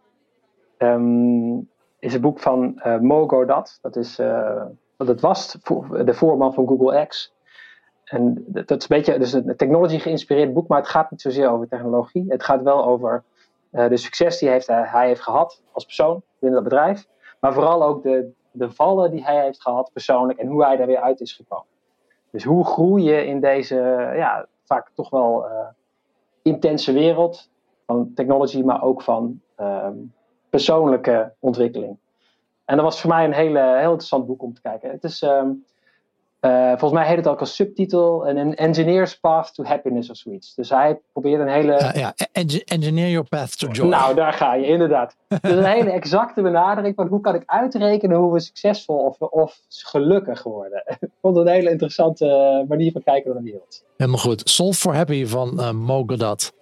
um, is het boek van uh, Mo Godat. Dat, is, uh, dat was de voorman van Google X. En dat is een beetje dus een technology geïnspireerd boek, maar het gaat niet zozeer over technologie. Het gaat wel over uh, de succes die heeft, hij heeft gehad als persoon binnen dat bedrijf. Maar vooral ook de, de vallen die hij heeft gehad persoonlijk en hoe hij daar weer uit is gekomen. Dus hoe groei je in deze ja, vaak toch wel intense wereld van technology, maar ook van um, persoonlijke ontwikkeling. En dat was voor mij een hele, heel interessant boek om te kijken. Het is, um, Uh, volgens mij heet het ook als subtitel een Engineer's Path to Happiness of zoiets. Dus hij probeert een hele... Uh, ja, engineer your path to joy. Nou, daar ga je, inderdaad. dus een hele exacte benadering van hoe kan ik uitrekenen hoe we succesvol of, of gelukkig worden. Ik vond het een hele interessante manier van kijken naar de wereld. Helemaal goed. Solve for Happy van uh, Mo Godat.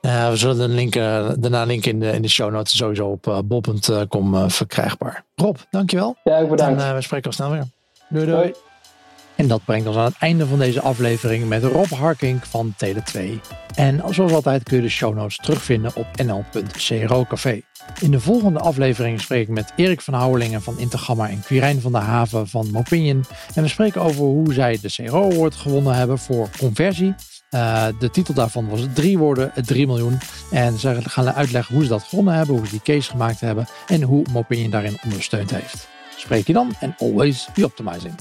we zullen de link, daarna linken in de, in de show notes sowieso op bob.com verkrijgbaar. Rob, dankjewel. Ja, bedankt. En we spreken al snel weer. Doei doei. En dat brengt ons aan het einde van deze aflevering met Rob Harking van Tele2. En zoals altijd kun je de show notes terugvinden op nl.cro Café. In de volgende aflevering spreek ik met Erik van Houwelingen van Intergamma en Quirijn van der Haven van Mopinion. En we spreken over hoe zij de CRO Award gewonnen hebben voor conversie. Uh, de titel daarvan was drie woorden, 3 miljoen. En ze gaan uitleggen hoe ze dat gewonnen hebben, hoe ze die case gemaakt hebben en hoe Mopinion daarin ondersteund heeft. Spreek je dan en always be optimizing.